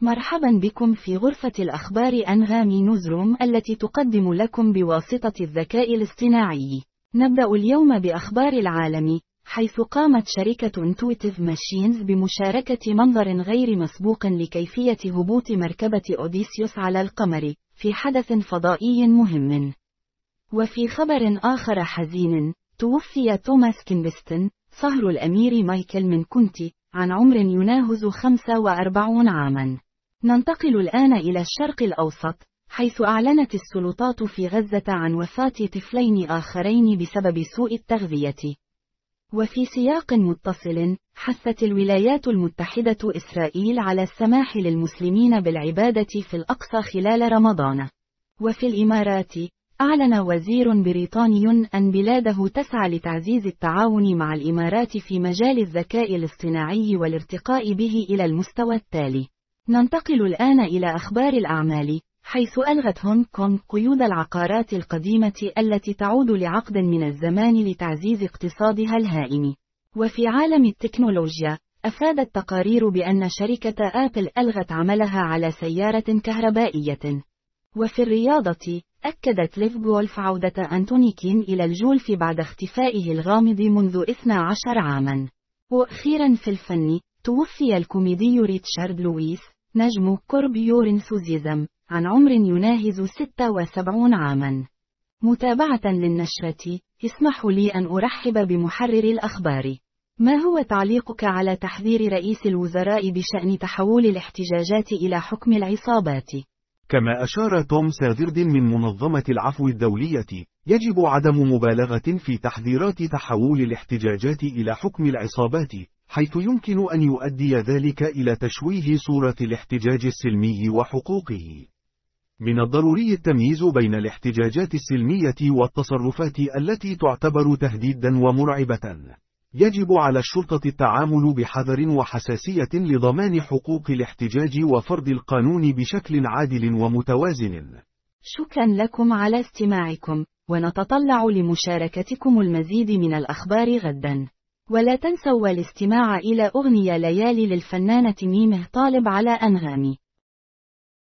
مرحبا بكم في غرفة الأخبار أنغامي newsroom التي تقدم لكم بواسطة الذكاء الاصطناعي. نبدأ اليوم بأخبار العالم، حيث قامت شركة انتويتيف ماشينز بمشاركة منظر غير مسبوق لكيفية هبوط مركبة أوديسيوس على القمر، في حدث فضائي مهم. وفي خبر آخر حزين، توفي توماس كينغستون، صهر الأمير مايكل من كينت، عن عمر يناهز 45 عاما. ننتقل الآن إلى الشرق الأوسط، حيث أعلنت السلطات في غزة عن وفاة طفلين آخرين بسبب سوء التغذية. وفي سياق متصل، حثت الولايات المتحدة إسرائيل على السماح للمسلمين بالعبادة في الأقصى خلال رمضان. وفي الإمارات، أعلن وزير بريطاني أن بلاده تسعى لتعزيز التعاون مع الإمارات في مجال الذكاء الاصطناعي والارتقاء به إلى المستوى التالي. ننتقل الآن إلى أخبار الأعمال، حيث ألغت هونغ كونغ قيود العقارات القديمة التي تعود لعقد من الزمان لتعزيز اقتصادها الهائم. وفي عالم التكنولوجيا، أفادت تقارير بأن شركة آبل ألغت عملها على سيارة كهربائية. وفي الرياضة، أكدت ليف جولف عودة أنتوني كيم إلى الجولف بعد اختفائه الغامض منذ 12 عاما. وأخيرا في الفن، توفي الكوميدي ريتشارد لويس، نجم Curb Your Enthusiasm، عن عمر يناهز 76 عاما. متابعة للنشرة، اسمحوا لي أن أرحب بمحرر الأخبار. ما هو تعليقك على تحذير رئيس الوزراء بشأن تحول الاحتجاجات إلى حكم العصابات؟ كما أشار توم ساذرد من منظمة العفو الدولية، يجب عدم مبالغة في تحذيرات تحول الاحتجاجات إلى حكم العصابات، حيث يمكن أن يؤدي ذلك إلى تشويه صورة الاحتجاج السلمي وحقوقه. من الضروري التمييز بين الاحتجاجات السلمية والتصرفات التي تعتبر تهديدا ومرعبة. يجب على الشرطة التعامل بحذر وحساسية لضمان حقوق الاحتجاج وفرض القانون بشكل عادل ومتوازن. شكرا لكم على استماعكم، ونتطلع لمشاركتكم المزيد من الأخبار غدا. ولا تنسوا الاستماع إلى أغنية ليالي للفنانة ميمه طالب على أنغامي.